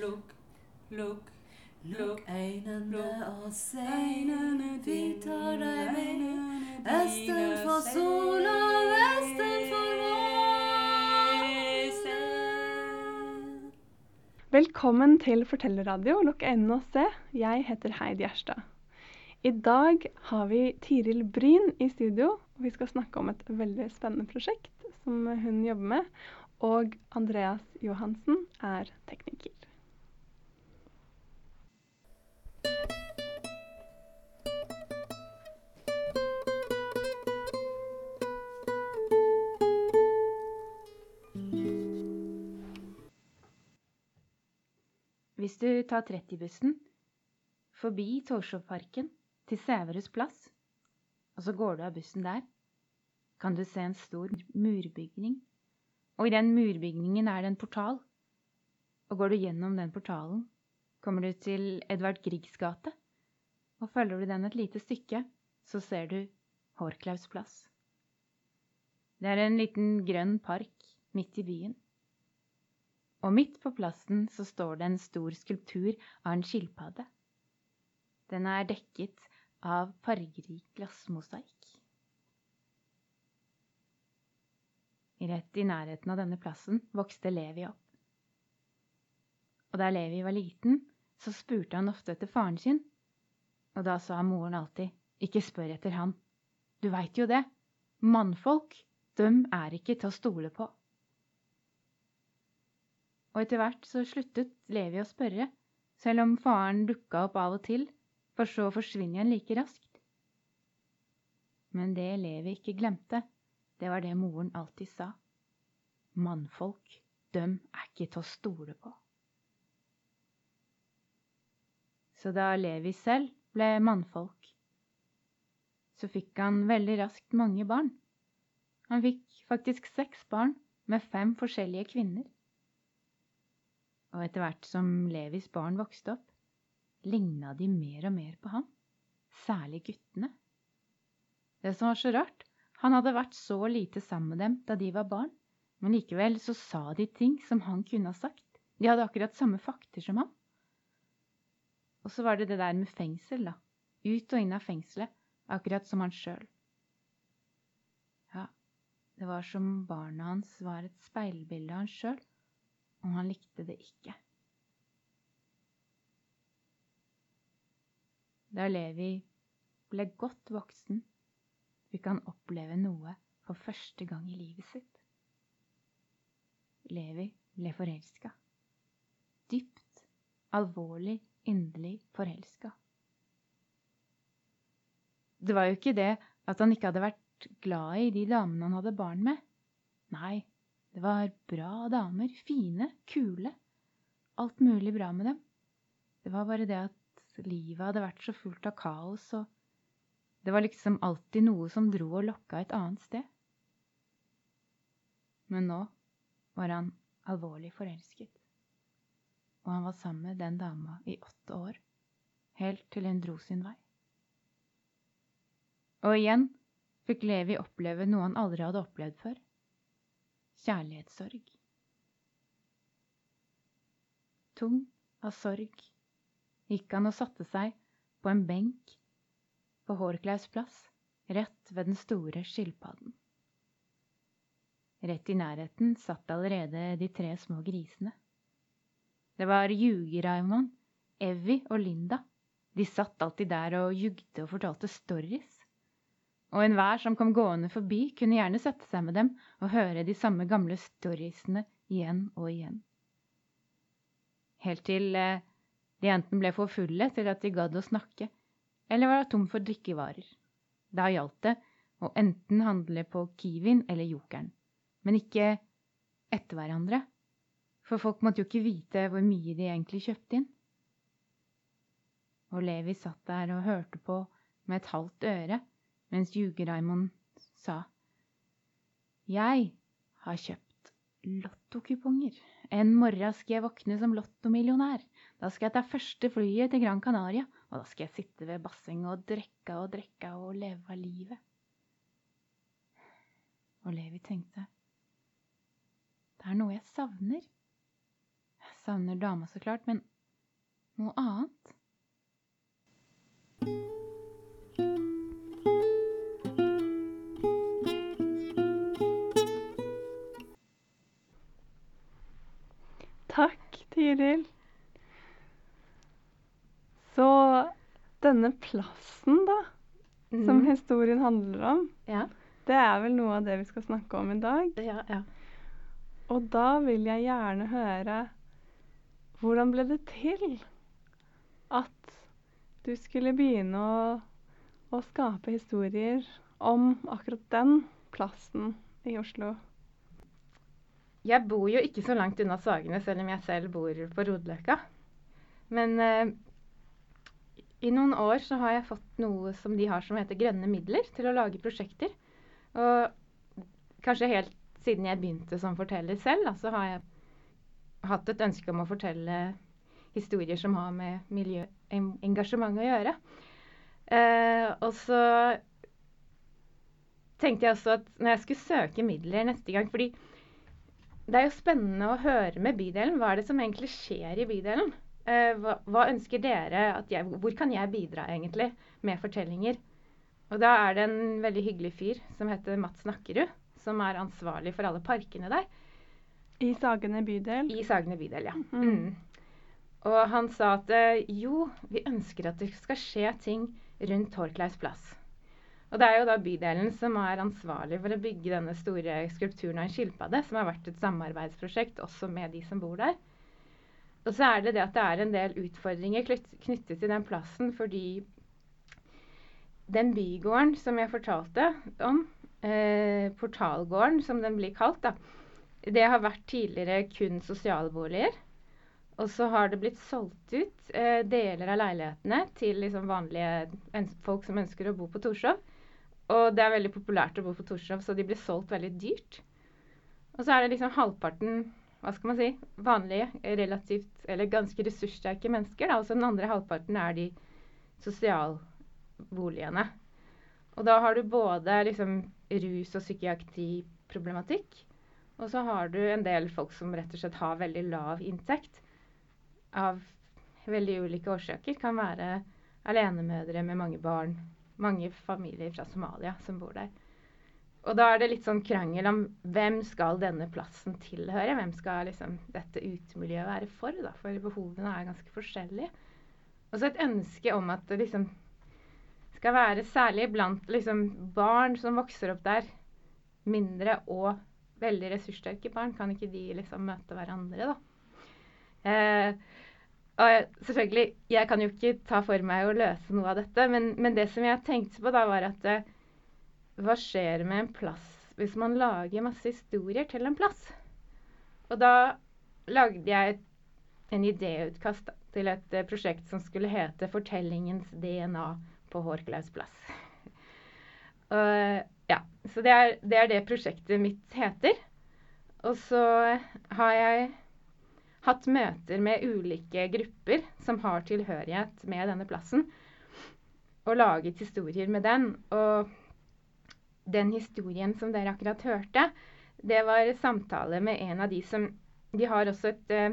lukk, lukk, Lukk øynene og se, vi tar deg med. Østen for sol og vesten for Se. Velkommen til Fortellerradio. Lukk øynene og se. Jeg heter Heidi Gjerstad. I dag har vi Tiril Bryn i studio. og Vi skal snakke om et veldig spennende prosjekt som hun jobber med. Og Andreas Johansen er tekniker. Hvis du tar 30-bussen forbi Torshovparken til Sæverus plass, og så går du av bussen der, kan du se en stor murbygning. Og i den murbygningen er det en portal. Og går du gjennom den portalen, kommer du til Edvard Griegs gate. Og følger du den et lite stykke, så ser du Hårklaus plass. Det er en liten grønn park midt i byen. Og midt på plassen så står det en stor skulptur av en skilpadde. Den er dekket av fargerik glassmosaikk. Rett i nærheten av denne plassen vokste Levi opp. Og da Levi var liten, så spurte han ofte etter faren sin, og da sa moren alltid, ikke spør etter han, du veit jo det, mannfolk, døm er ikke til å stole på. Og etter hvert så sluttet Levi å spørre, selv om faren dukka opp av og til, for så å forsvinne igjen like raskt. Men det Levi ikke glemte, det var det moren alltid sa. Mannfolk, dem er ikke til å stole på. Så da Levi selv ble mannfolk, så fikk han veldig raskt mange barn. Han fikk faktisk seks barn med fem forskjellige kvinner. Og etter hvert som Levis barn vokste opp, ligna de mer og mer på ham, særlig guttene. Det som var så rart, han hadde vært så lite sammen med dem da de var barn, men likevel så sa de ting som han kunne ha sagt. De hadde akkurat samme fakter som ham. Og så var det det der med fengsel, da. Ut og inn av fengselet, akkurat som han sjøl. Ja, det var som barna hans var et speilbilde av han sjøl, og han likte det ikke. Da Levi ble godt voksen, fikk han oppleve noe for første gang i livet sitt. Levi ble forelska. Dypt, alvorlig, inderlig forelska. Det var jo ikke det at han ikke hadde vært glad i de damene han hadde barn med. Nei, det var bra damer, fine, kule. Alt mulig bra med dem. Det var bare det at livet hadde vært så fullt av kaos, og det var liksom alltid noe som dro og lokka et annet sted. Men nå var han alvorlig forelsket, og han var sammen med den dama i åtte år, helt til hun dro sin vei. Og igjen fikk Levi oppleve noe han aldri hadde opplevd før kjærlighetssorg. Tung av sorg gikk han og satte seg på en benk på Hårklaus plass, rett ved den store skilpadden. Rett i nærheten satt allerede de tre små grisene. Det var Juge-Raymond, Evy og Linda. De satt alltid der og jugde og fortalte stories. Og enhver som kom gående forbi, kunne gjerne sette seg med dem og høre de samme gamle storiesene igjen og igjen. Helt til eh, de enten ble for fulle til at de gadd å snakke, eller var tom for drikkevarer. Da gjaldt det å enten handle på Kiwien eller Jokeren, men ikke etter hverandre, for folk måtte jo ikke vite hvor mye de egentlig kjøpte inn. Og Levi satt der og hørte på med et halvt øre mens Juge-Raymond sa Jeg har kjøpt lottokuponger. En morgen skal jeg våkne som lottomillionær. Da skal jeg ta første flyet til Gran Canaria, og da skal jeg sitte ved bassenget og drikke og drikke og leve av livet. Og Levi tenkte Det er noe jeg savner. Jeg savner dama, så klart, men noe annet. Takk, Tiril. Så denne plassen, da, som Mhm. historien handler om, Ja. det er vel noe av det vi skal snakke om i dag. Ja, ja. Og da vil jeg gjerne høre hvordan ble det til at du skulle begynne å, å skape historier om akkurat den plassen i Oslo? Jeg bor jo ikke så langt unna Sagene, selv om jeg selv bor på Rodeløkka. Men eh, i noen år så har jeg fått noe som de har som heter grønne midler til å lage prosjekter. Og kanskje helt siden jeg begynte som forteller selv, da, så har jeg hatt et ønske om å fortelle historier som har med miljøengasjement å gjøre. Eh, og så tenkte jeg også at når jeg skulle søke midler neste gang fordi det er jo spennende å høre med bydelen. Hva er det som egentlig skjer i bydelen? Eh, hva, hva ønsker dere at jeg Hvor kan jeg bidra egentlig med fortellinger? Og da er det en veldig hyggelig fyr som heter Mats Nakkerud, som er ansvarlig for alle parkene der. I Sagene bydel? I Sagene bydel, ja. Mm. Mm. Og han sa at eh, jo, vi ønsker at det skal skje ting rundt Torkleis plass. Og det er jo da bydelen som er ansvarlig for å bygge denne store skulpturen av en skilpadde, som har vært et samarbeidsprosjekt også med de som bor der. Og så er det det at det er en del utfordringer knyttet til den plassen, fordi den bygården som jeg fortalte om, eh, portalgården som den blir kalt, da, det har vært tidligere kun sosialboliger. Og så har det blitt solgt ut eh, deler av leilighetene til liksom vanlige folk som ønsker å bo på Torshov. Og det er veldig populært å bo på Torshov, så de blir solgt veldig dyrt. Og så er det liksom halvparten hva skal man si, vanlige, relativt eller ganske ressurssterke mennesker. Da. Og så den andre halvparten er de sosialboligene. Og da har du både liksom rus- og psykiatriproblematikk. Og så har du en del folk som rett og slett har veldig lav inntekt. Av veldig ulike årsaker. Kan være alenemødre med mange barn. Mange familier fra Somalia som bor der. Og da er det litt sånn krangel om hvem skal denne plassen tilhøre? Hvem skal liksom dette utemiljøet være for? da? For behovene er ganske forskjellige. Og så et ønske om at det liksom skal være særlig blant liksom barn som vokser opp der, mindre og veldig ressurssterke barn, kan ikke de liksom møte hverandre, da? Eh, og selvfølgelig, jeg kan jo ikke ta for meg å løse noe av dette, men, men det som jeg tenkte på da, var at eh, hva skjer med en plass hvis man lager masse historier til en plass? Og da lagde jeg en idéutkast til et eh, prosjekt som skulle hete 'Fortellingens DNA på Hårklaus plass'. Og, ja, så det er, det er det prosjektet mitt heter. Og så har jeg hatt møter med ulike grupper som har tilhørighet med denne plassen, og laget historier med den. Og den historien som dere akkurat hørte, det var samtale med en av de som De har også et, eh,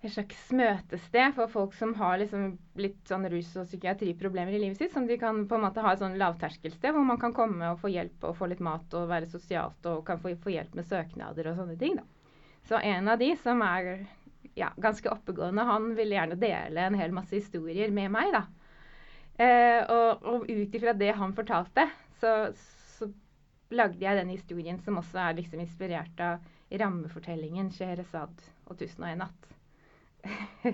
et slags møtested for folk som har liksom litt sånn rus- og psykiatriproblemer i livet sitt. Som de kan på en måte ha et sånn lavterskelsted hvor man kan komme og få hjelp og få litt mat og være sosialt og kan få, få hjelp med søknader og sånne ting. da. Så en av de som er ja, ganske oppegående, han ville gjerne dele en hel masse historier med meg. da. Eh, og, og ut ifra det han fortalte, så, så lagde jeg den historien som også er liksom inspirert av rammefortellingen 'Sheherazad og 1001 natt'.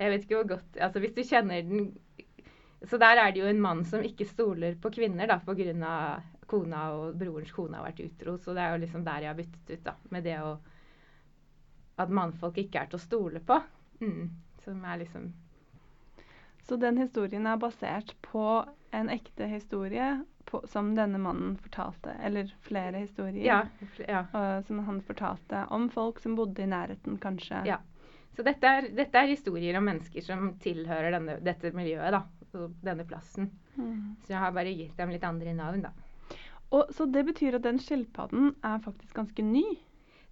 jeg vet ikke hvor godt Altså hvis du kjenner den Så der er det jo en mann som ikke stoler på kvinner da, pga. kona og brorens kone har vært utro. Så det er jo liksom der jeg har byttet ut, da. Med det å At mannfolk ikke er til å stole på. Mm, som er liksom Så den historien er basert på en ekte historie på, som denne mannen fortalte, eller flere historier Ja. ja. øh, som han fortalte om folk som bodde i nærheten, kanskje. Ja. Så dette er, dette er historier om mennesker som tilhører denne, dette miljøet, da. Og denne plassen. Mm. Så jeg har bare gitt dem litt andre navn, da. Og, så det betyr at den skilpadden er faktisk ganske ny.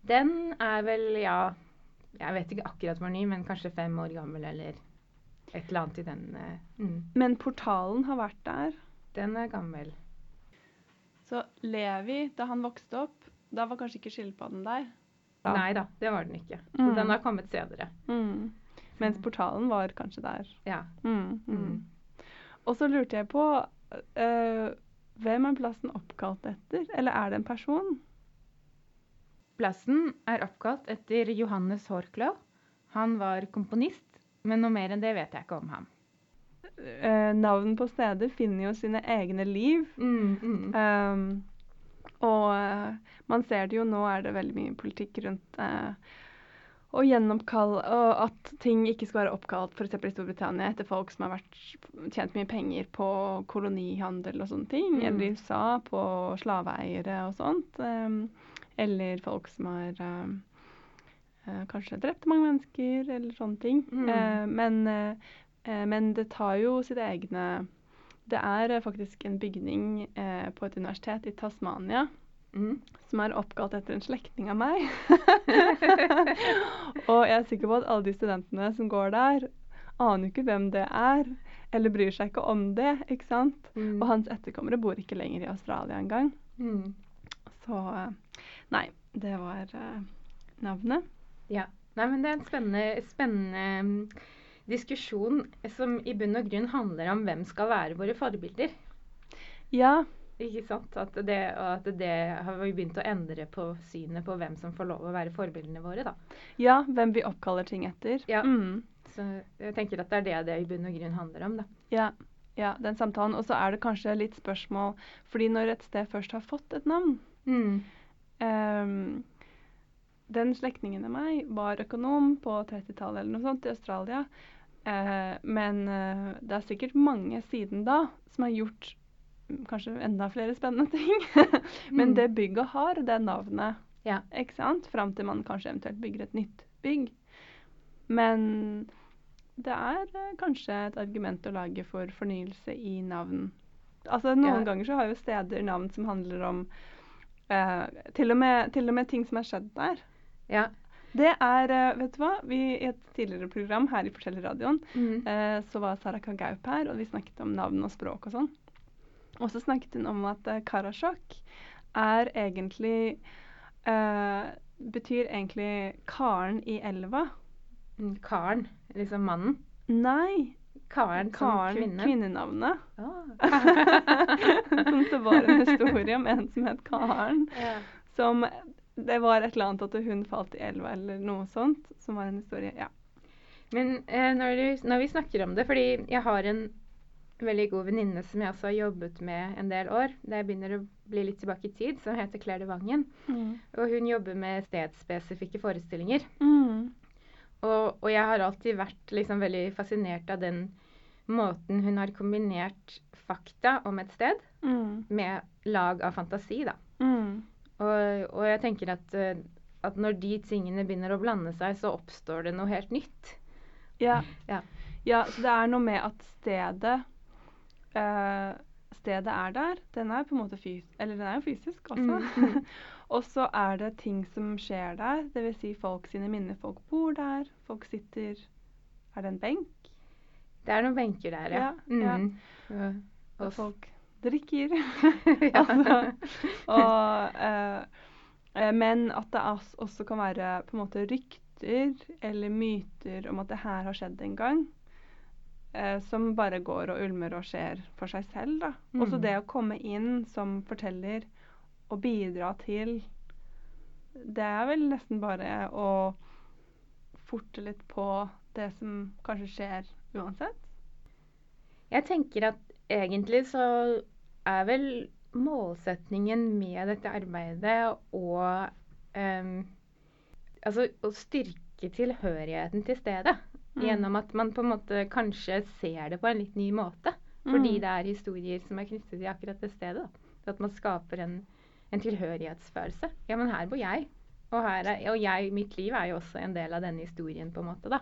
Den er vel, ja Jeg vet ikke akkurat hvor ny, men kanskje fem år gammel eller et eller annet i den eh, mm. Men portalen har vært der. Den er gammel. Så Levi, da han vokste opp, da var kanskje ikke skilpadden der. Da. Nei da, det var den ikke. Så Mm. den har kommet senere. Mm. Mens portalen var kanskje der. Ja. Mm. Mm. Mm. Og så lurte jeg på eh, Hvem er plassen oppkalt etter? Eller er det en person? Plassen er oppkalt etter Johannes Horkløv. Han var komponist, men noe mer enn det vet jeg ikke om ham. Eh, navn på steder finner jo sine egne liv. Mm, Um, og uh, man ser det jo nå er det veldig mye politikk rundt uh, å gjenoppkalle Og at ting ikke skal være oppkalt f.eks. i Storbritannia etter folk som har vært, tjent mye penger på kolonihandel og sånne ting. Mm. Eller i USA på slaveeiere og sånt. Um, eller folk som har uh, kanskje drept mange mennesker, eller sånne ting. Mm. Uh, men, uh, men det tar jo sitt egne Det er faktisk en bygning på et universitet i Tasmania mm. som er oppkalt etter en slektning av meg. og jeg er sikker på at alle de studentene som går der, aner ikke hvem det er, eller bryr seg ikke om det, ikke sant? Mm. Og hans etterkommere bor ikke lenger i Australia engang. Mm. Så Nei, det var uh, navnet. Ja. Nei, men det er en spennende, spennende mm, diskusjon som i bunn og grunn handler om hvem skal være våre forbilder. Ja. Ikke sant? At det, og at det har vi begynt å endre på synet på hvem som får lov å være forbildene våre. da. Ja, hvem vi oppkaller ting etter. Ja. Mm. Så jeg tenker at det er det det i bunn og grunn handler om. da. Ja, ja, den samtalen. Og så er det kanskje litt spørsmål Fordi når et sted først har fått et navn ehm, Den slektningen av meg var økonom på 30-tallet eller noe sånt i Australia. Eh, men eh, det er sikkert mange siden da som har gjort mm, kanskje enda flere spennende ting. men Mm. det bygget har det navnet, Ja. ikke sant? Fram til man kanskje eventuelt bygger et nytt bygg. Men det er eh, kanskje et argument å lage for fornyelse i navn. Altså Noen Ja. ganger så har jo steder navn som handler om eh, til, og med, til og med ting som har skjedd der. Ja. Det er eh, Vet du hva? Vi, I et tidligere program her i Fortellerradioen Mm. eh, så var Sara Kagaup her, og vi snakket om navn og språk og sånn. Og så snakket hun om at eh, Karasjok er egentlig eh, Betyr egentlig karen i elva. Mm, Karen, liksom mannen. Nei, Karen karen, kvinne. kvinnenavnet. Ah. det var en historie om en som het Karen. ja. Som Det var et eller annet at hun falt i elva eller noe sånt, som var en historie. Ja. Men eh, når, du, når vi snakker om det, fordi jeg har en veldig god venninne som jeg også har jobbet med en del år, jeg begynner å bli litt tilbake i tid, som heter Claire de Vangen. Mm. Og hun jobber med stedsspesifikke forestillinger. Mm. Og, og jeg har alltid vært liksom veldig fascinert av den måten hun har kombinert fakta om et sted Mm. med lag av fantasi, da. Mm. Og, og jeg tenker at, eh, at når de tingene begynner å blande seg, så oppstår det noe helt nytt. Ja. Ja. ja, så det er noe med at stedet øh, Stedet er der. Den er på en måte fys eller den er jo fysisk også. Mm, mm. og så er det ting som skjer der. Dvs. Si folk sine minner. Folk bor der. Folk sitter Er det en benk? Det er noen benker der, ja. Ja, ja. Mm. Og- Og og- folk drikker. ja. altså, og, eh, eh, men at det også kan være på en måte rykter eller myter om at det her har skjedd en gang. eh, som bare går og ulmer og skjer for seg selv. da. Også Mm. det å komme inn som forteller og bidra til Det er vel nesten bare å forte litt på det som kanskje skjer uansett. Jeg tenker at egentlig så er vel målsetningen med dette arbeidet å um, Altså å styrke tilhørigheten til stedet. Mm. Gjennom at man på en måte kanskje ser det på en litt ny måte. Fordi Mm. det er historier som er knyttet til akkurat det stedet. Da. At man skaper en, en tilhørighetsfølelse. Ja, men her bor jeg. Og, her er, og jeg, mitt liv er jo også en del av denne historien, på en måte. da.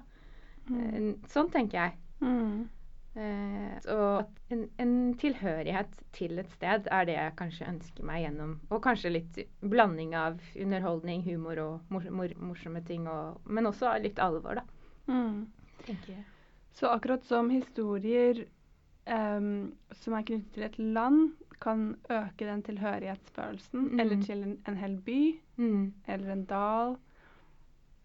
Mm. Eh, Sånn tenker jeg. Mm. Eh, og en, en tilhørighet til et sted er det jeg kanskje ønsker meg gjennom. Og kanskje litt blanding av underholdning, humor og mor mor morsomme ting. Og, men også litt alvor, da. Mm. Så akkurat som historier um, som er knyttet til et land, kan øke den tilhørighetsfølelsen, Mm. eller til en, en hel by, Mm. eller en dal,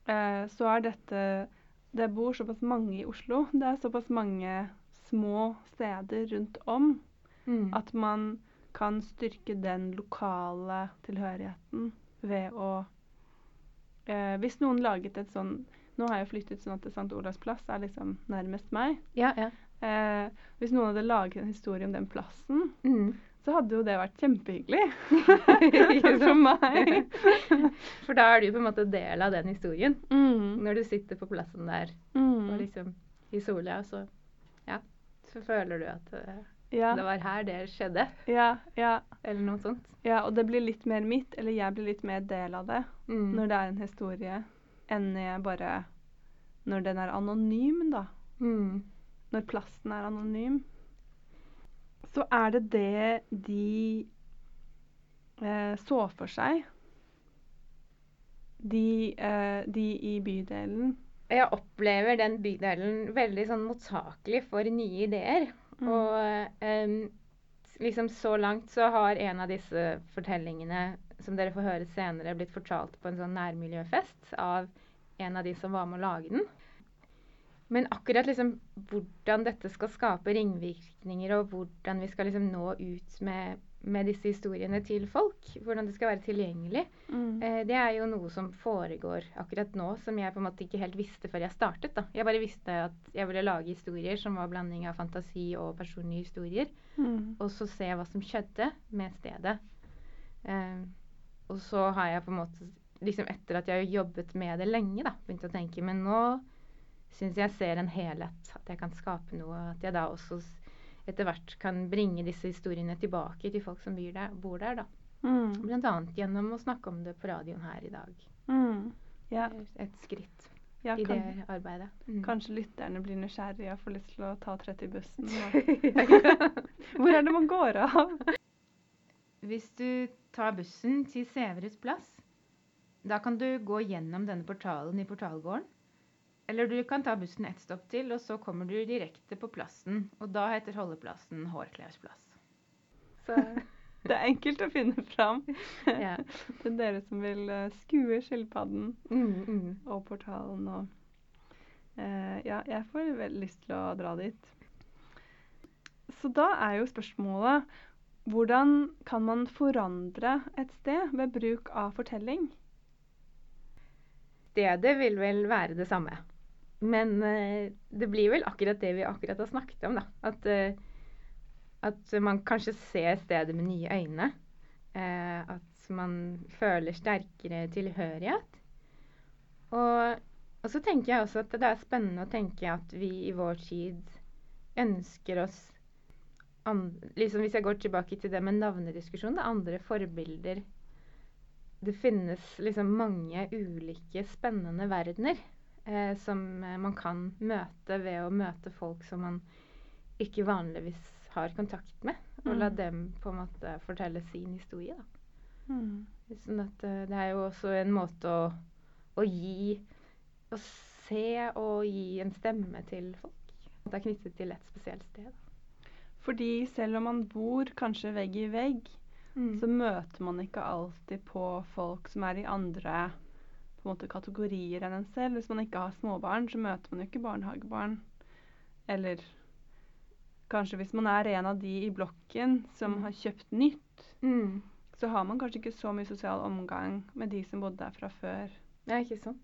eh, så er dette Det bor såpass mange i Oslo. Det er såpass mange små steder rundt om Mm. at man kan styrke den lokale tilhørigheten ved å eh, Hvis noen laget et sånn Nå har jeg flyttet sånn at St. Olavs plass er liksom nærmest meg. Ja, ja. Eh, hvis noen hadde laget en historie om den plassen, Mm. Så hadde jo det vært kjempehyggelig for meg. For da er du på en måte del av den historien. Mm. Når du sitter på plassen der og Mm. liksom i sola, så ja, så føler du at eh, Ja, det var her det skjedde. ja, ja, Eller noe sånt. ja, og det blir litt mer mitt, eller jeg blir litt mer del av det Mm. når det er en historie, enn jeg bare Når den er anonym, da. Mm. Når plassen er anonym. Så er det det de eh, så for seg. De, eh, de i bydelen. Jeg opplever den bydelen veldig sånn mottakelig for nye ideer. Mm. Og eh, liksom så langt så har en av disse fortellingene som dere får høre senere, blitt fortalt på en sånn nærmiljøfest av en av de som var med å lage den. Men akkurat liksom hvordan dette skal skape ringvirkninger, og hvordan vi skal liksom nå ut med, med disse historiene til folk, hvordan det skal være tilgjengelig, Mm. Eh, det er jo noe som foregår akkurat nå, som jeg på en måte ikke helt visste før jeg startet. da. Jeg bare visste at jeg ville lage historier som var blanding av fantasi og personlige historier. Mm. Og så se hva som skjedde med stedet. Eh, og så har jeg på en måte, liksom etter at jeg har jobbet med det lenge, da, begynt å tenke Men nå syns jeg ser en helhet. At jeg kan skape noe. At jeg da også etter hvert kan bringe disse historiene tilbake til folk som der. Bor der da. Mm. Annet gjennom å snakke om det på radioen her i dag. Mm. Ja, Et skritt ja i kan, det arbeidet. Mm. kanskje lytterne blir nysgjerrige og får lyst til å ta 30-bussen. Hvor er det man går av? Hvis du tar bussen til Severus plass, da kan du gå gjennom denne portalen i portalgården. Eller du kan ta bussen ett stopp til, og så kommer du direkte på plassen. Og da heter holdeplassen Hårklevsplass. Så, Det er enkelt å finne fram. ja. Til dere som vil eh, skue skilpadden Mm, mm. og portalen og eh, Ja, jeg får vel lyst til å dra dit. Så da er jo spørsmålet hvordan kan man forandre et sted ved bruk av fortelling? Stedet vil vel være det samme. Men eh, det blir vel akkurat det vi akkurat har snakket om, da. At, eh, at man kanskje ser stedet med nye øyne. Eh, at man føler sterkere tilhørighet. Og, og så tenker jeg også at det er spennende å tenke at vi i vår tid ønsker oss andre, liksom Hvis jeg går tilbake til det med navnediskusjon, det er andre forbilder det finnes liksom mange ulike spennende verdener eh, som eh, man kan møte ved å møte folk som man ikke vanligvis har kontakt med. Og la Mm. dem på en måte fortelle sin historie. Da. Mm. Sånn at eh, det er jo også en måte å, å gi Å se og gi en stemme til folk. Det er knyttet til et spesielt sted. Fordi selv om man bor kanskje vegg i vegg, så møter man ikke alltid på folk som er i andre på en måte, kategorier enn en selv. Hvis man ikke har småbarn, så møter man jo ikke barnehagebarn. Eller kanskje hvis man er en av de i blokken som Mm. har kjøpt nytt, Mm. så har man kanskje ikke så mye sosial omgang med de som bodde der fra før. Ja, ikke sant.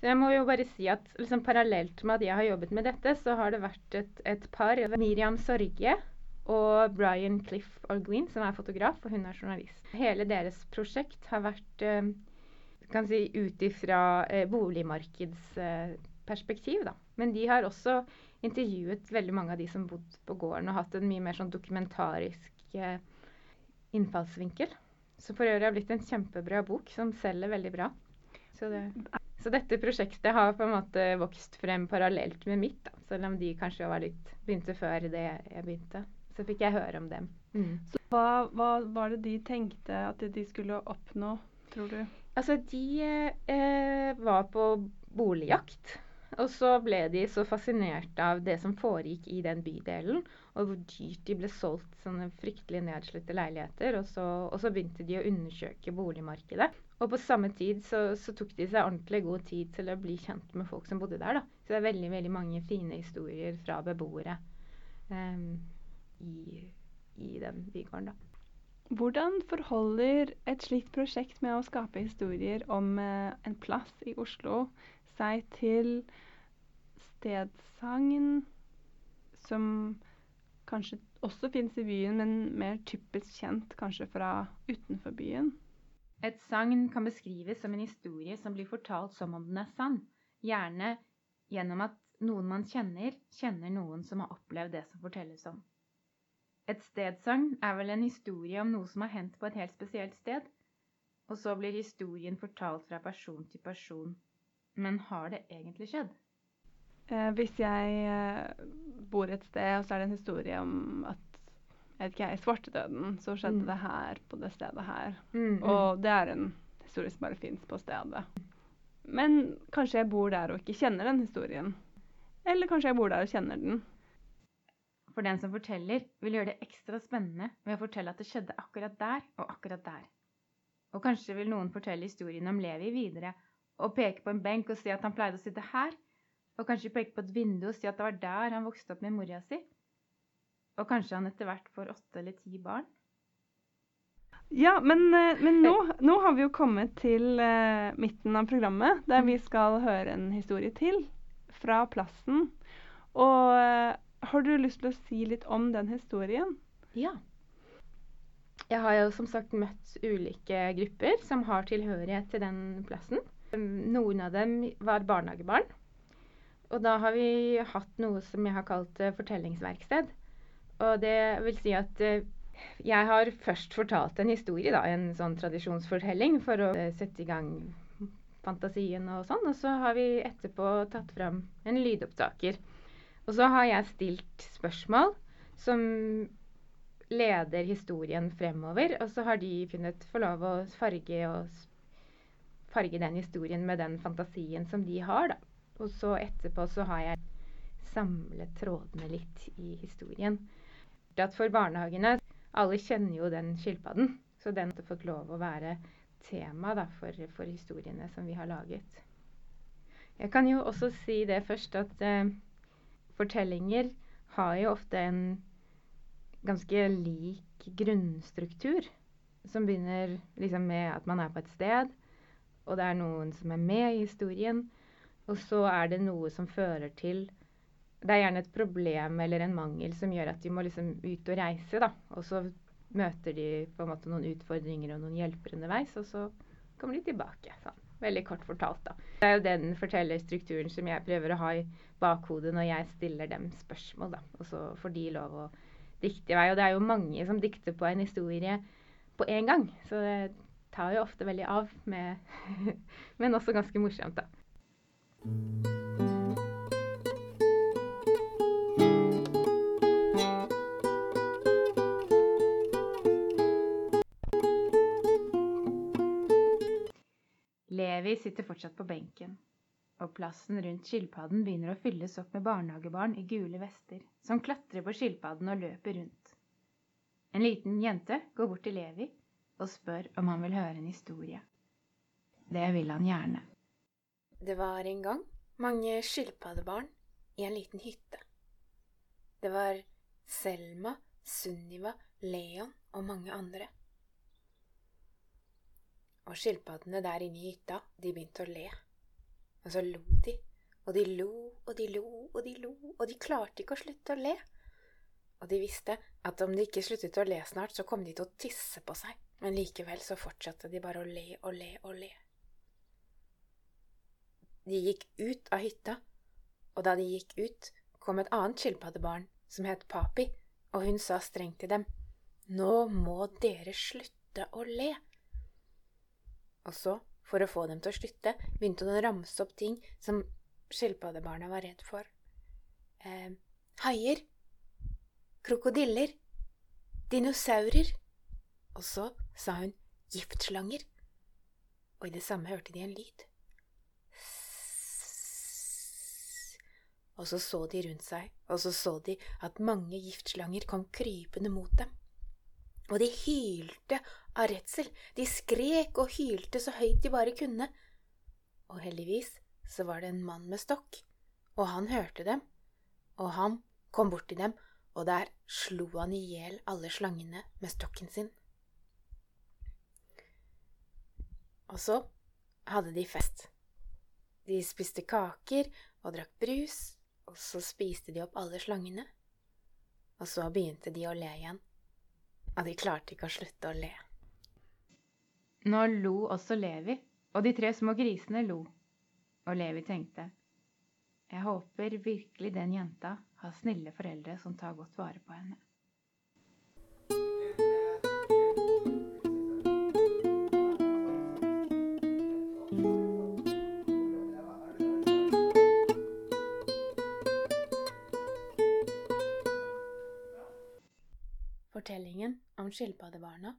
Så jeg må jo bare si at liksom parallelt med at jeg har jobbet med dette, så har det vært et, et par, Miriam Sorge og Brian Cliff Orglin, som er fotograf, og hun er journalist. Hele deres prosjekt har vært eh, kan si, ut ifra eh, boligmarkedsperspektiv, Eh, Men de har også intervjuet veldig mange av de som bodde på gården, og hatt en mye mer sånn dokumentarisk eh, innfallsvinkel. Som for øvrig har blitt en kjempebra bok, som selger veldig bra. Så det Så dette prosjektet har på en måte vokst frem parallelt med mitt, da. Selv om de kanskje var litt begynte før det jeg begynte. Så fikk jeg høre om dem. Mm. Så hva, hva var det de tenkte at de skulle oppnå, tror du? Altså, de eh, var på boligjakt. Og så ble de så fascinert av det som foregikk i den bydelen, og hvor dyrt de ble solgt sånne fryktelig nedslitte leiligheter. Og så, og så begynte de å undersøke boligmarkedet. Og på samme tid så, så, tok de seg ordentlig god tid til å bli kjent med folk som bodde der. da. Så det er veldig veldig mange fine historier fra beboere um, i, i, den bygården. da. Hvordan forholder et slikt prosjekt med å skape historier om uh, en plass i Oslo seg til stedsagn som kanskje også finnes i byen, men mer typisk kjent kanskje fra utenfor byen? Et sagn kan beskrives som en historie som blir fortalt som om den er sann, gjerne gjennom at noen man kjenner, kjenner noen som har opplevd det som fortelles om. Et stedsagn er vel en historie om noe som har hendt på et helt spesielt sted, og så blir historien fortalt fra person til person. Men har det egentlig skjedd? Eh, hvis jeg eh, bor et sted, og så er det en historie om at jeg vet ikke i svartedøden, så skjedde mm. det her på det stedet her. Mm, mm. Og det er en historie som bare fins på stedet. Men kanskje jeg bor der og ikke kjenner den historien. Eller kanskje jeg bor der og kjenner den. For den som forteller, vil gjøre det ekstra spennende ved å fortelle at det skjedde akkurat der og akkurat der. Og kanskje vil noen fortelle historien om Levi videre og peke på en benk og si at han pleide å sitte her, og kanskje peke på et vindu og si at det var der han vokste opp med mora si. Og kanskje han etter hvert får åtte eller ti barn? Ja, men, eh, men nå, nå, har vi jo kommet til uh, midten av programmet, der vi skal høre en historie til fra plassen. Og uh, har du lyst til å si litt om den historien? Ja. Jeg har jo som sagt møtt ulike grupper som har tilhørighet til den plassen. Noen av dem var barnehagebarn. Og da har vi hatt noe som jeg har kalt fortellingsverksted. Og det vil si at eh, jeg har først fortalt en historie, da, en sånn tradisjonsfortelling, for å eh, sette i gang fantasien og sånn. Og så har vi etterpå tatt fram en lydopptaker. Og så har jeg stilt spørsmål som leder historien fremover. Og så har de funnet få lov å farge, farge den historien med den fantasien som de har, da. Og så etterpå så har jeg samlet trådene litt i historien at for barnehagene Alle kjenner jo den skilpadden. Så den har fått lov å være tema da, for, for, historiene som vi har laget. Jeg kan jo også si det først at eh, fortellinger har jo ofte en ganske lik grunnstruktur. Som begynner liksom med at man er på et sted, og det er noen som er med i historien. Og så er det noe som fører til det er gjerne et problem eller en mangel som gjør at de må liksom ut og reise. da. Og så møter de på en måte noen utfordringer og noen hjelper underveis, og så kommer de tilbake. sånn. Veldig kort fortalt, da. Det er jo den fortellerstrukturen som jeg prøver å ha i bakhodet når jeg stiller dem spørsmål, da. Og så får de lov å dikte i vei. Og det er jo mange som dikter på en historie på én gang. Så det tar jo ofte veldig av med Men også ganske morsomt, da. Levi sitter fortsatt på benken, og plassen rundt skilpadden begynner å fylles opp med barnehagebarn i gule vester, som klatrer på skilpadden og løper rundt. En liten jente går bort til Levi og spør om han vil høre en historie. Det vil han gjerne. Det var en gang mange skilpaddebarn i en liten hytte. Det var Selma, Sunniva, Leon og mange andre. Og skilpaddene der inne i hytta, de begynte å le. Og så lo de, og de lo og de lo og de lo, og de klarte ikke å slutte å le. Og de visste at om de ikke sluttet å le snart, så kom de til å tisse på seg, men likevel så fortsatte de bare å le og le og le. De gikk ut av hytta, og da de gikk ut, kom et annet skilpaddebarn som het Papi, og hun sa strengt til dem, Nå må dere slutte å le. Og så for å få dem til å slutte, begynte hun å ramse opp ting som skilpaddebarna var redd for. Eh, haier. Krokodiller. Dinosaurer. Og så sa hun giftslanger. Og i det samme hørte de en lyd. Og så så de rundt seg, og så så de at mange giftslanger kom krypende mot dem. Og de hylte av redsel, de skrek og hylte så høyt de bare kunne. Og heldigvis så var det en mann med stokk, og han hørte dem, og han kom bort til dem, og der slo han i hjel alle slangene med stokken sin. Og så hadde de fest. De spiste kaker og drakk brus, og så spiste de opp alle slangene. Og så begynte de å le igjen. Og de klarte ikke å slutte å le. Nå lo også Levi, og de tre små grisene lo. Og Levi tenkte, jeg håper virkelig den jenta har snille foreldre som tar godt vare på henne. Fortellingen om skilpaddebarna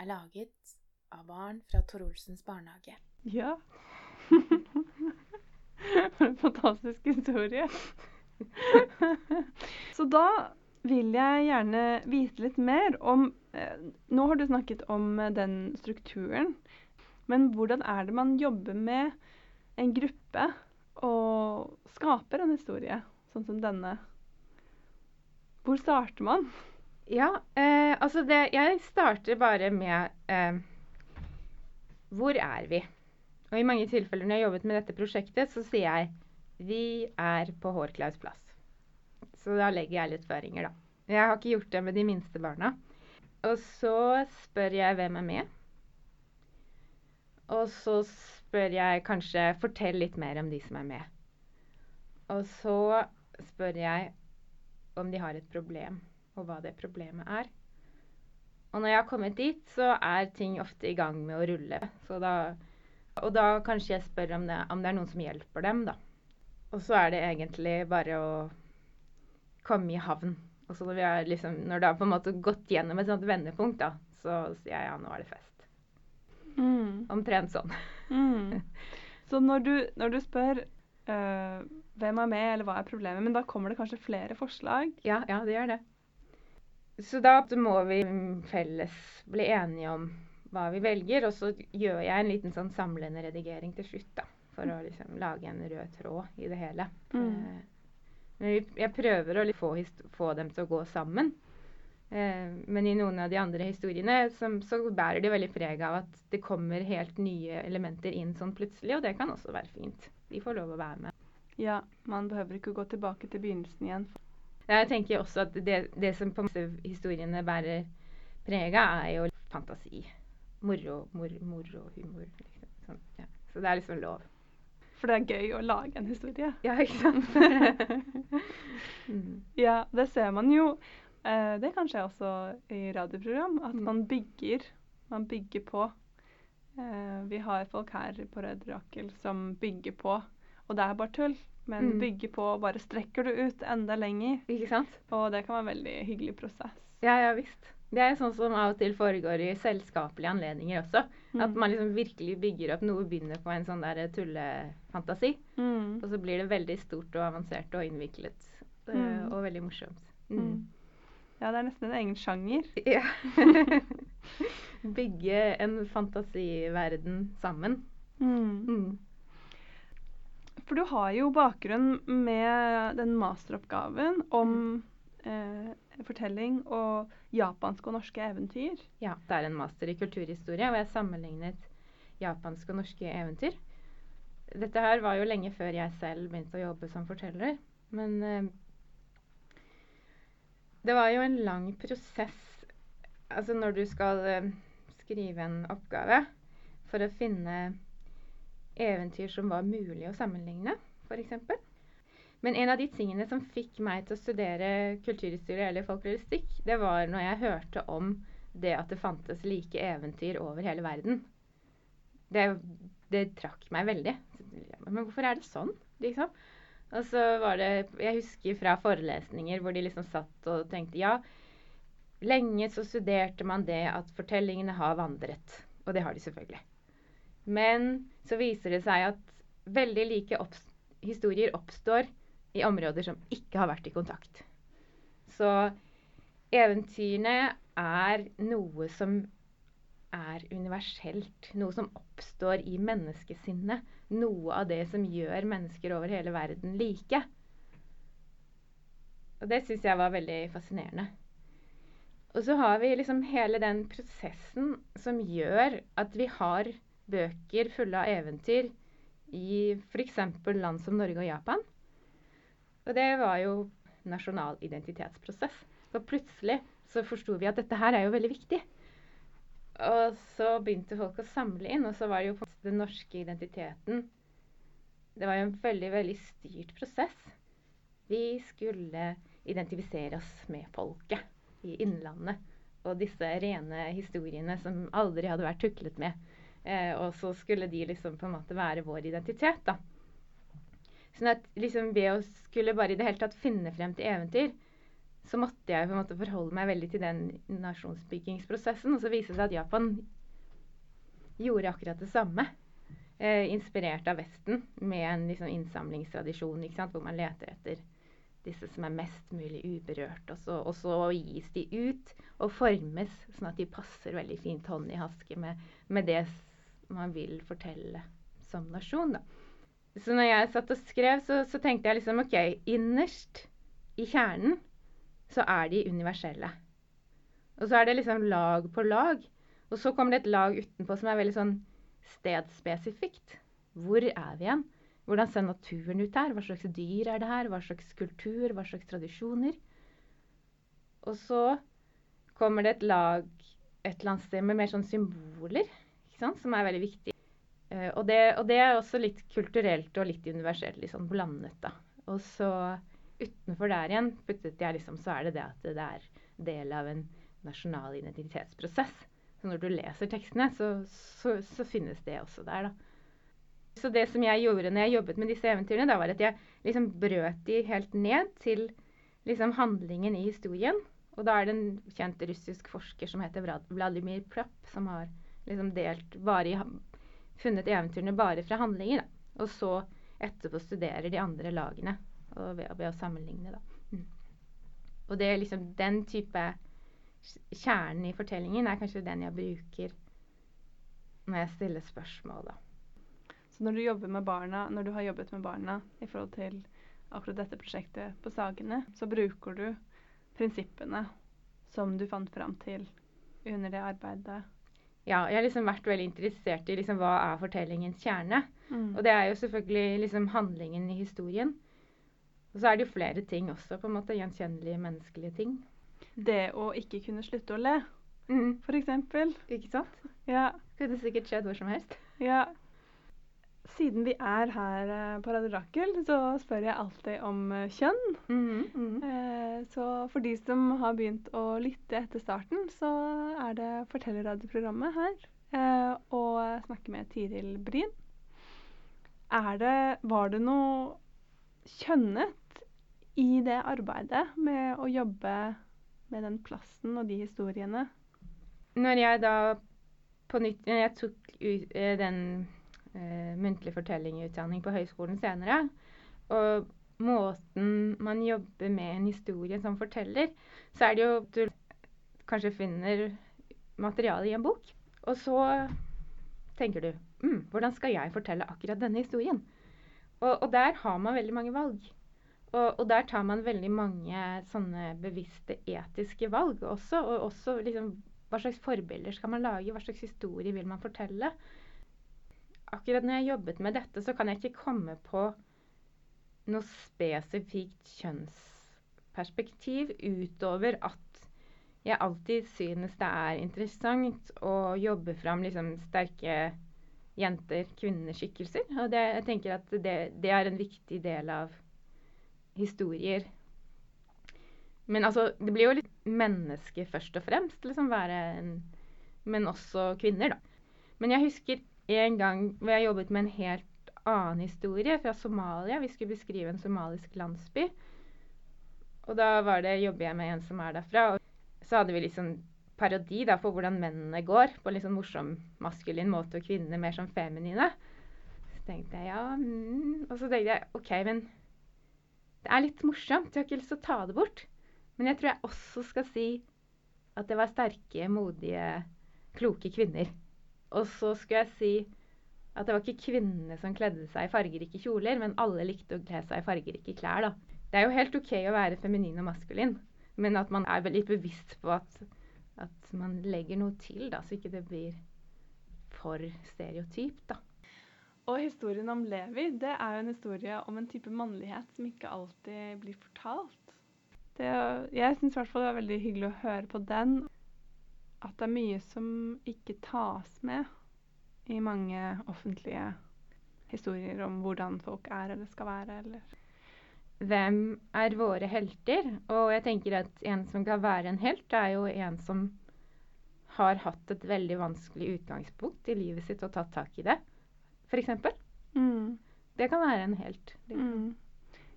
er laget av barn fra Tor Olsens barnehage. Ja. Fantastisk historie. Så da vil jeg gjerne vite litt mer om eh, Nå har du snakket om eh, den strukturen. Men hvordan er det man jobber med en gruppe og skaper en historie sånn som denne? Hvor starter man? Ja, eh, altså det Jeg starter bare med eh, Hvor er vi? Og i mange tilfeller når jeg har jobbet med dette prosjektet, så sier jeg vi er på Hårklaus plass. Så da legger jeg litt føringer, da. Jeg har ikke gjort det med de minste barna. Og så spør jeg hvem er med. Og så spør jeg kanskje Fortell litt mer om de som er med. Og så spør jeg om de har et problem, og hva det problemet er. Og når jeg har kommet dit, så er ting ofte i gang med å rulle. Så da, og da kanskje jeg spør om det, om det er noen som hjelper dem, da. Og så er det egentlig bare å komme i havn. Og så når, vi liksom, når det har på en måte gått gjennom et sånt vendepunkt, da, så sier jeg ja, nå er det fest. Mm. Omtrent sånn. Mm. Så når du, når du spør eh, hvem er med, eller hva er problemet, men da kommer det kanskje flere forslag? Ja, ja, det gjør det. Så da må vi felles bli enige om hva vi velger, og så gjør jeg en liten sånn samlende redigering til slutt, da. For å liksom lage en rød tråd i det hele. Mm. Eh, Men jeg prøver å få, få dem til å gå sammen. Eh, men i noen av de andre historiene som, så bærer de veldig preg av at det kommer helt nye elementer inn sånn plutselig, og det kan også være fint. De får lov å være med. Ja, man behøver ikke gå tilbake til begynnelsen igjen. Jeg tenker også at det, det som på en måte historiene bærer preg av, er jo fantasi. Moro, mor, moro, humor. Liksom. Sånn, ja. Så det er liksom lov. For det er gøy å lage en historie. Ja, ikke sant? mm. Ja, det ser man jo. Eh, det kan skje også i radioprogram, at Mm. man bygger. Man bygger på. Eh, vi har folk her på Rød Rakel som bygger på, og det er bare tull. Men Mm. bygger på og bare strekker du ut enda lenger. Ikke sant? Og det kan være en veldig hyggelig prosess. Ja, ja visst. Det er sånn som av og til foregår i selskapelige anledninger også. At Mm. man liksom virkelig bygger opp noe begynner på en sånn der tullefantasi. Mm. Og så blir det veldig stort og avansert og innviklet. Mm. Og veldig morsomt. Mm. Ja, det er nesten en egen sjanger. Ja. Bygge en fantasiverden sammen. Mm. For du har jo bakgrunn med den masteroppgaven om eh, fortelling og japanske og norske eventyr. Ja, det er en master i kulturhistorie, og jeg sammenlignet japanske og norske eventyr. Dette her var jo lenge før jeg selv begynte å jobbe som forteller. Men eh, det var jo en lang prosess altså når du skal eh, skrive en oppgave for å finne eventyr som var mulig å sammenligne, f.eks. Men en av de tingene som fikk meg til å studere kulturhistorie eller folkloristikk, det var når jeg hørte om det at det fantes like eventyr over hele verden. Det det trakk meg veldig. Men hvorfor er det sånn, liksom? Og så var det Jeg husker fra forelesninger hvor de liksom satt og tenkte ja, lenge så studerte man det at fortellingene har vandret. Og det har de selvfølgelig. Men så viser det seg at veldig like opps historier oppstår i områder som ikke har vært i kontakt. Så eventyrene er noe som er universelt. Noe som oppstår i menneskesinnet. Noe av det som gjør mennesker over hele verden like. Og det syns jeg var veldig fascinerende. Og så har vi liksom hele den prosessen som gjør at vi har bøker fulle av eventyr i f.eks. land som Norge og Japan. Og det var jo nasjonal identitetsprosess. Så plutselig så forsto vi at dette her er jo veldig viktig. Og så begynte folk å samle inn, og så var det jo den norske identiteten Det var jo en veldig, veldig styrt prosess. Vi skulle identifisere oss med folket i Innlandet. Og disse rene historiene som aldri hadde vært tuklet med. Eh, og så skulle de liksom på en måte være vår identitet, da. Sånn at liksom ved å skulle bare i det hele tatt finne frem til eventyr, så måtte jeg på en måte forholde meg veldig til den nasjonsbyggingsprosessen. Og så viste det seg at Japan gjorde akkurat det samme. Eh, inspirert av Vesten med en liksom, innsamlingstradisjon hvor man leter etter disse som er mest mulig uberørt. Og så, og så, gis de ut og formes sånn at de passer veldig fint hånd i hanske med, med, det man vil fortelle som nasjon. Da. Så når jeg satt og skrev, så, så tenkte jeg liksom OK, innerst i kjernen så er de universelle. Og så er det liksom lag på lag. Og så kommer det et lag utenpå som er veldig sånn stedspesifikt. Hvor er vi igjen? Hvordan ser naturen ut her? Hva slags dyr er det her? Hva slags kultur? Hva slags tradisjoner? Og så kommer det et lag et eller annet sted med mer sånn symboler, som er veldig viktig. Uh, og, det, og, det, er også litt kulturelt og litt universelt, litt sånn blandet, da. Og så utenfor der igjen puttet jeg liksom, så er det det at det er del av en nasjonal identitetsprosess. Så når du leser tekstene, så, så, så finnes det også der, da. Så det som jeg gjorde når jeg jobbet med disse eventyrene, da var at jeg liksom brøt de helt ned til liksom handlingen i historien. Og da er det en kjent russisk forsker som heter Vladimir Plap, som har liksom delt bare i, funnet eventyrene bare fra handlinger. Da. Og så etterpå studerer de andre lagene og ved, ved å sammenligne, da. Mm. Og det er liksom den type Kjernen i fortellingen er kanskje den jeg bruker når jeg stiller spørsmål, da. Så når du med barna, når du har jobbet med barna i forhold til akkurat dette prosjektet på Sagene, så bruker du prinsippene som du fant fram til under det arbeidet? Ja, jeg har liksom vært veldig interessert i liksom, hva er fortellingens kjerne. Mm. Og det er jo selvfølgelig liksom handlingen i historien. Og så er det jo flere ting også, på en måte gjenkjennelige menneskelige ting. Det å ikke kunne slutte å le, mm. eksempel. Ikke sant? Ja. Kunne sikkert skjedd hvor som helst. Ja. Siden vi er her eh, på Radio Rakel, så spør jeg alltid om eh, kjønn. Mm -hmm. eh, så for de som har begynt å lytte etter starten, så er det Fortellerradioprogrammet her. Og snakker med Tiril Bryn. Er det Var det noe kjønnet i det arbeidet med å jobbe med den plassen og de historiene? Når jeg da på nytt jeg tok ut, eh, muntlig fortellingutdanning på høyskolen senere, og måten man jobber med en historie som forteller, så er det jo at du kanskje finner materiale i en bok, og så tenker du mm, hvordan skal jeg fortelle akkurat denne historien? Og, og der har man veldig mange valg. Og, og, der tar man veldig mange sånne bevisste etiske valg også. Og også liksom hva slags forbilder skal man lage, hva slags historie vil man fortelle. Akkurat når jeg jobbet med dette, så kan jeg ikke komme på noe spesifikt kjønnsperspektiv utover at jeg alltid synes det er interessant å jobbe fram liksom sterke jenter, kvinneskikkelser. Og det, jeg tenker at det, det er en viktig del av historier. Men altså, det blir jo litt menneske først og fremst, liksom være en Men også kvinner, da. Men jeg husker en gang hvor jeg jobbet med en helt annen historie fra Somalia. Vi skulle beskrive en somalisk landsby. Og da var det, jobber jeg med en som er derfra. Og så hadde vi litt sånn parodi da, på hvordan mennene går. På en litt sånn morsom maskulin måte, og kvinnene mer sånn feminine. Så tenkte jeg ja mm. Og så tenkte jeg OK, men det er litt morsomt. Jeg har ikke lyst til å ta det bort. Men jeg tror jeg også skal si at det var sterke, modige, kloke kvinner. Og så skulle jeg si at det var ikke kvinnene som kledde seg i fargerike kjoler, men alle likte å kle seg i fargerike klær, da. Det er jo helt OK å være feminin og maskulin, men at man er litt bevisst på at, at man legger noe til, da, så ikke det blir for stereotypt, da. Og historien om Levi det er jo en historie om en type mannlighet som ikke alltid blir fortalt. Det, jeg syns i hvert fall det var veldig hyggelig å høre på den. At det er mye som ikke tas med i mange offentlige historier om hvordan folk er eller skal være. eller hvem er våre helter? Og jeg tenker at en som kan være en helt, er jo en som har hatt et veldig vanskelig utgangspunkt i livet sitt og tatt tak i det f.eks. Mm. Det kan være en helt. Mm.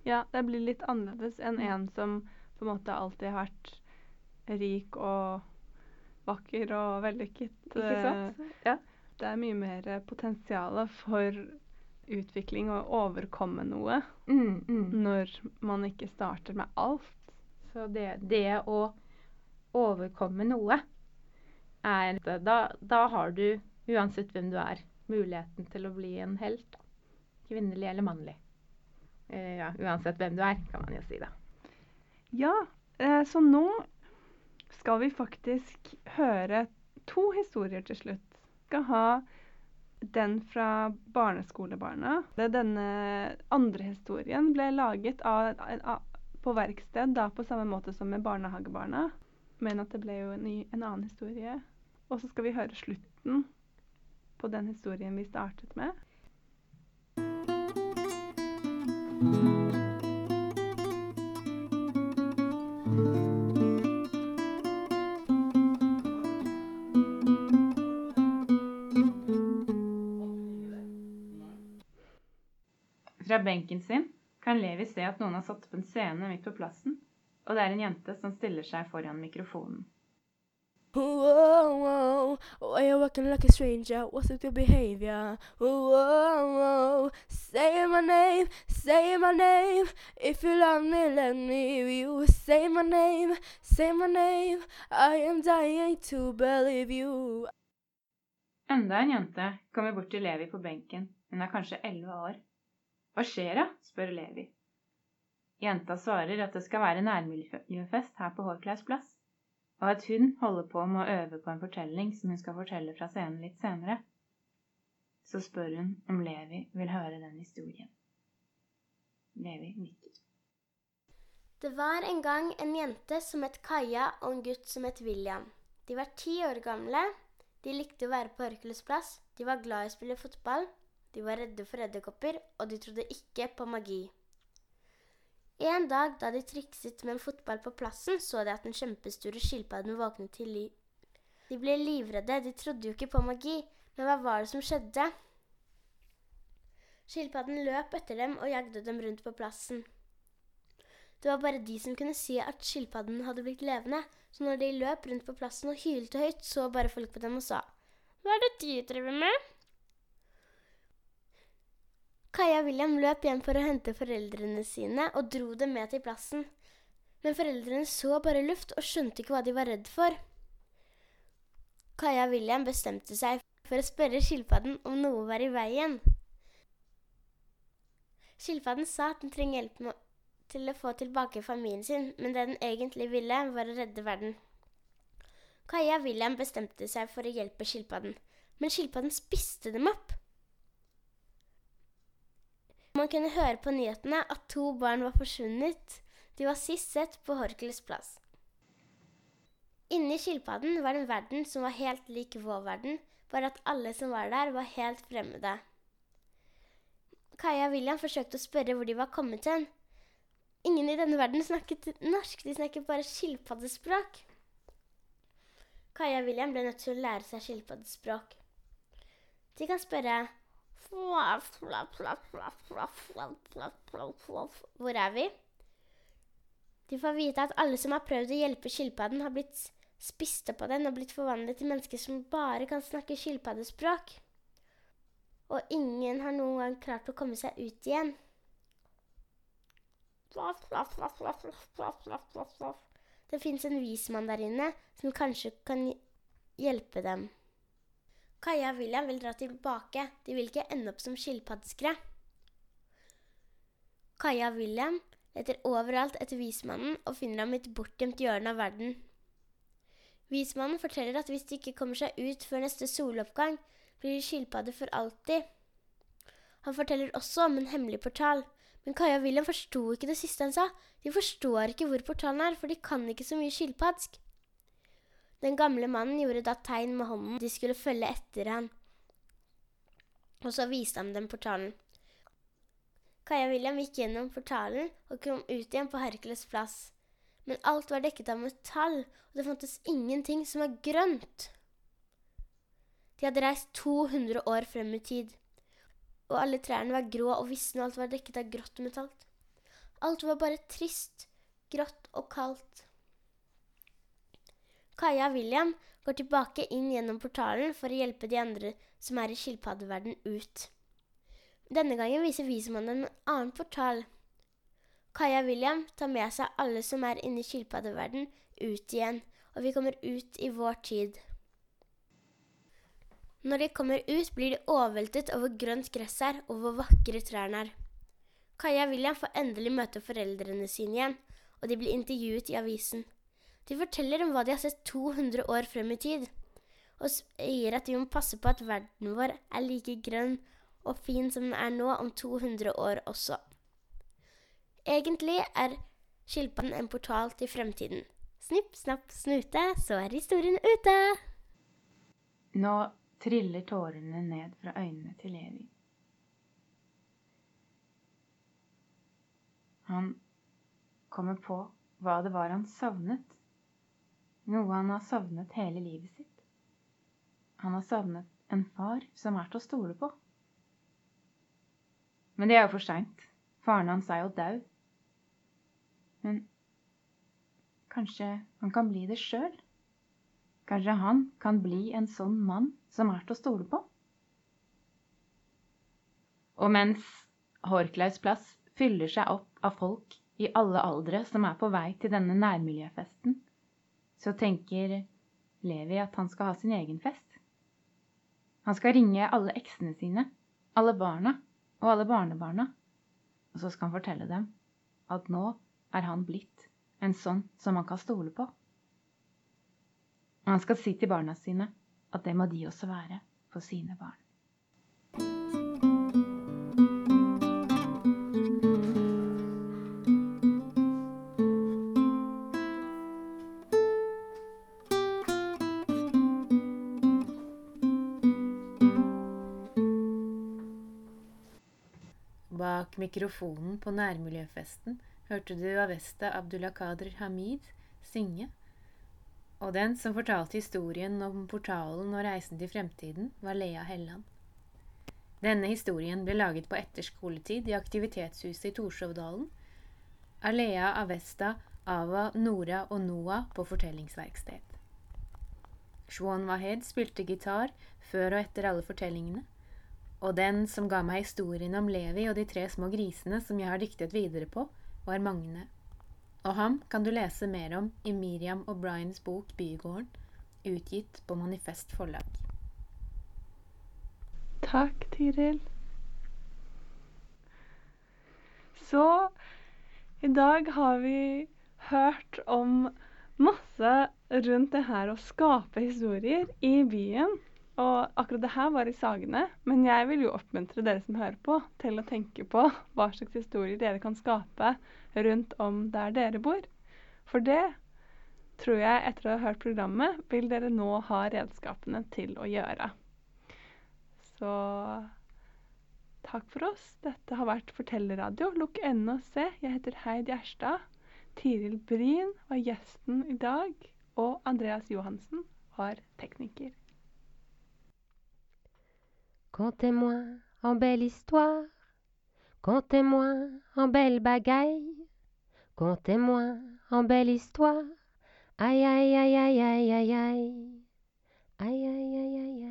Ja, det blir litt annerledes enn en som på en måte alltid har vært rik og vakker og vellykket. Ikke sant? Ja. Det er mye mer potensial for utvikling og overkomme noe mm, mm. når man ikke starter med alt. Så det, det å overkomme noe er da, da har du, uansett hvem du er, muligheten til å bli en helt. Kvinnelig eller mannlig. Eh, ja, uansett hvem du er, kan man jo si da. Ja, eh, så nå skal vi faktisk høre to historier til slutt. Vi skal ha den fra barneskolebarna. Denne andre historien ble laget av, på verksted da, på samme måte som med barnehagebarna. Men at det ble jo en, ny, en annen historie. Og så skal vi høre slutten på den historien vi startet med. Fra benken sin kan Levi se at noen har satt opp en scene midt på plassen, og det er en jente som stiller seg foran mikrofonen. Whoa, whoa, why you walking like a stranger? What's with your behavior? Whoa, whoa, say my name, say my name. If you love me, let me. You say my name, say my name. I am dying to believe you. Enda en jente kommer bort til Levi på benken. Hun er kanskje elleve år. Hva skjer da? spør Levi. Jenta svarer at det skal være nærmiljøfest her på Hårklaus plass og at hun holder på med å øve på en fortelling som hun skal fortelle fra scenen litt senere. Så spør hun om Levi vil høre den historien. Levi nikker. Det var en gang en jente som het Kaja, og en gutt som het William. De var ti år gamle. De likte å være på Hercules plass. De var glad i å spille fotball. De var redde for edderkopper, og de trodde ikke på magi. En dag da de trikset med en fotball på plassen, så de at den kjempestore skilpadden våknet til liv. De ble livredde, de trodde jo ikke på magi, men hva var det som skjedde? Skilpadden løp etter dem og jagde dem rundt på plassen. Det var bare de som kunne si at skilpadden hadde blitt levende, så når de løp rundt på plassen og hylte høyt, så bare folk på dem og sa Hva er det de driver med? Kaja og William løp hjem for å hente foreldrene sine og dro dem med til plassen. Men foreldrene så bare luft og skjønte ikke hva de var redd for. Kaja og William bestemte seg for å spørre skilpadden om noe var i veien. Skilpadden sa at den trenger hjelp til å få tilbake familien sin, men det den egentlig ville, var å redde verden. Kaja og William bestemte seg for å hjelpe skilpadden, men skilpadden spiste dem opp. Man kunne høre på nyhetene at to barn var forsvunnet. De var sist sett på Horkels plass. Inni skilpadden var det en verden som var helt lik vår verden, bare at alle som var der, var helt fremmede. Kaja og William forsøkte å spørre hvor de var kommet hen. Ingen i denne verden snakket norsk, de snakket bare skilpaddespråk. Kaja og William ble nødt til å lære seg skilpaddespråk. De kan spørre Hvor er vi? De får vite at alle som har prøvd å hjelpe skilpadden, har blitt spist opp av den og blitt forvandlet til mennesker som bare kan snakke skilpaddespråk. Og ingen har noen gang klart å komme seg ut igjen. Det fins en vismann der inne som kanskje kan hjelpe dem. Kaja og William vil dra tilbake. De vil ikke ende opp som skilpaddeskre. Kaja og William leter overalt etter vismannen og finner ham i et bortgjemt hjørne av verden. Vismannen forteller at hvis de ikke kommer seg ut før neste soloppgang, blir de skilpadder for alltid. Han forteller også om en hemmelig portal, men Kaja og William forsto ikke det siste han sa. De forstår ikke hvor portalen er, for de kan ikke så mye skilpadsk. Den gamle mannen gjorde da tegn med hånden de skulle følge etter han, og så viste han dem portalen. Kaja William gikk gjennom portalen og kom ut igjen på Hercules plass. Men alt var dekket av metall, og det fantes ingenting som var grønt. De hadde reist 200 år frem i tid, og alle trærne var grå og visne, og alt var dekket av grått metall. Alt var bare trist, grått og kaldt. Kaja og William går tilbake inn gjennom portalen for å hjelpe de andre som er i skilpaddeverden ut. Denne gangen viser vismannen en annen portal. Kaja og William tar med seg alle som er inne i skilpaddeverden, ut igjen, og vi kommer ut i vår tid. Når de kommer ut, blir de overveltet over grønt gress her og hvor vakre trærne er. Kaja og William får endelig møte foreldrene sine igjen, og de blir intervjuet i avisen. De forteller om hva de har sett 200 år frem i tid, og sier at vi må passe på at verden vår er like grønn og fin som den er nå om 200 år også. Egentlig er skilpadden en portal til fremtiden. Snipp, snapp, snute, så er historien ute! Nå triller tårene ned fra øynene til Levi. Han kommer på hva det var han savnet. Noe han har savnet hele livet sitt. Han har savnet en far som er til å stole på. Men det er jo for seint. Faren hans er jo daud. Men kanskje han kan bli det sjøl? Kanskje han kan bli en sånn mann som er til å stole på? Og mens Horklaus plass fyller seg opp av folk i alle aldre som er på vei til denne nærmiljøfesten, så tenker Levi at han skal ha sin egen fest. Han skal ringe alle eksene sine, alle barna og alle barnebarna, og så skal han fortelle dem at nå er han blitt en sånn som man kan stole på. Og han skal si til barna sine at det må de også være for sine barn. Mikrofonen på nærmiljøfesten hørte du Avesta Abdulakader Hamid synge, og den som fortalte historien om portalen og reisen til fremtiden, var Lea Helland. Denne historien ble laget på etterskoletid i Aktivitetshuset i Torshovdalen av Lea Avesta, Ava, Nora og Noah på fortellingsverksted. Shwan Wahed spilte gitar før og etter alle fortellingene, og den som ga meg historien om Levi og de tre små grisene som jeg har dyktet videre på, var Magne. Og ham kan du lese mer om i Miriam og Bryans bok Bygården, utgitt på Manifest forlag. Takk, Tiril. Så i dag har vi hørt om masse rundt det her å skape historier i byen. Og akkurat det her var i Sagene, men jeg vil jo oppmuntre dere som hører på, til å tenke på hva slags historier dere kan skape rundt om der dere bor. For det tror jeg, etter å ha hørt programmet, vil dere nå ha redskapene til å gjøre. Så takk for oss. Dette har vært Fortellerradio. Lukk øynene og se. Jeg heter Heid Gjerstad. Tiril Bryn var gjesten i dag, og Andreas Johansen var tekniker. Contez-moi en belle histoire, contez-moi en belle bagaille, contez-moi en belle histoire. Aïe aïe aïe aïe aïe aïe aïe. Aïe aïe aïe aïe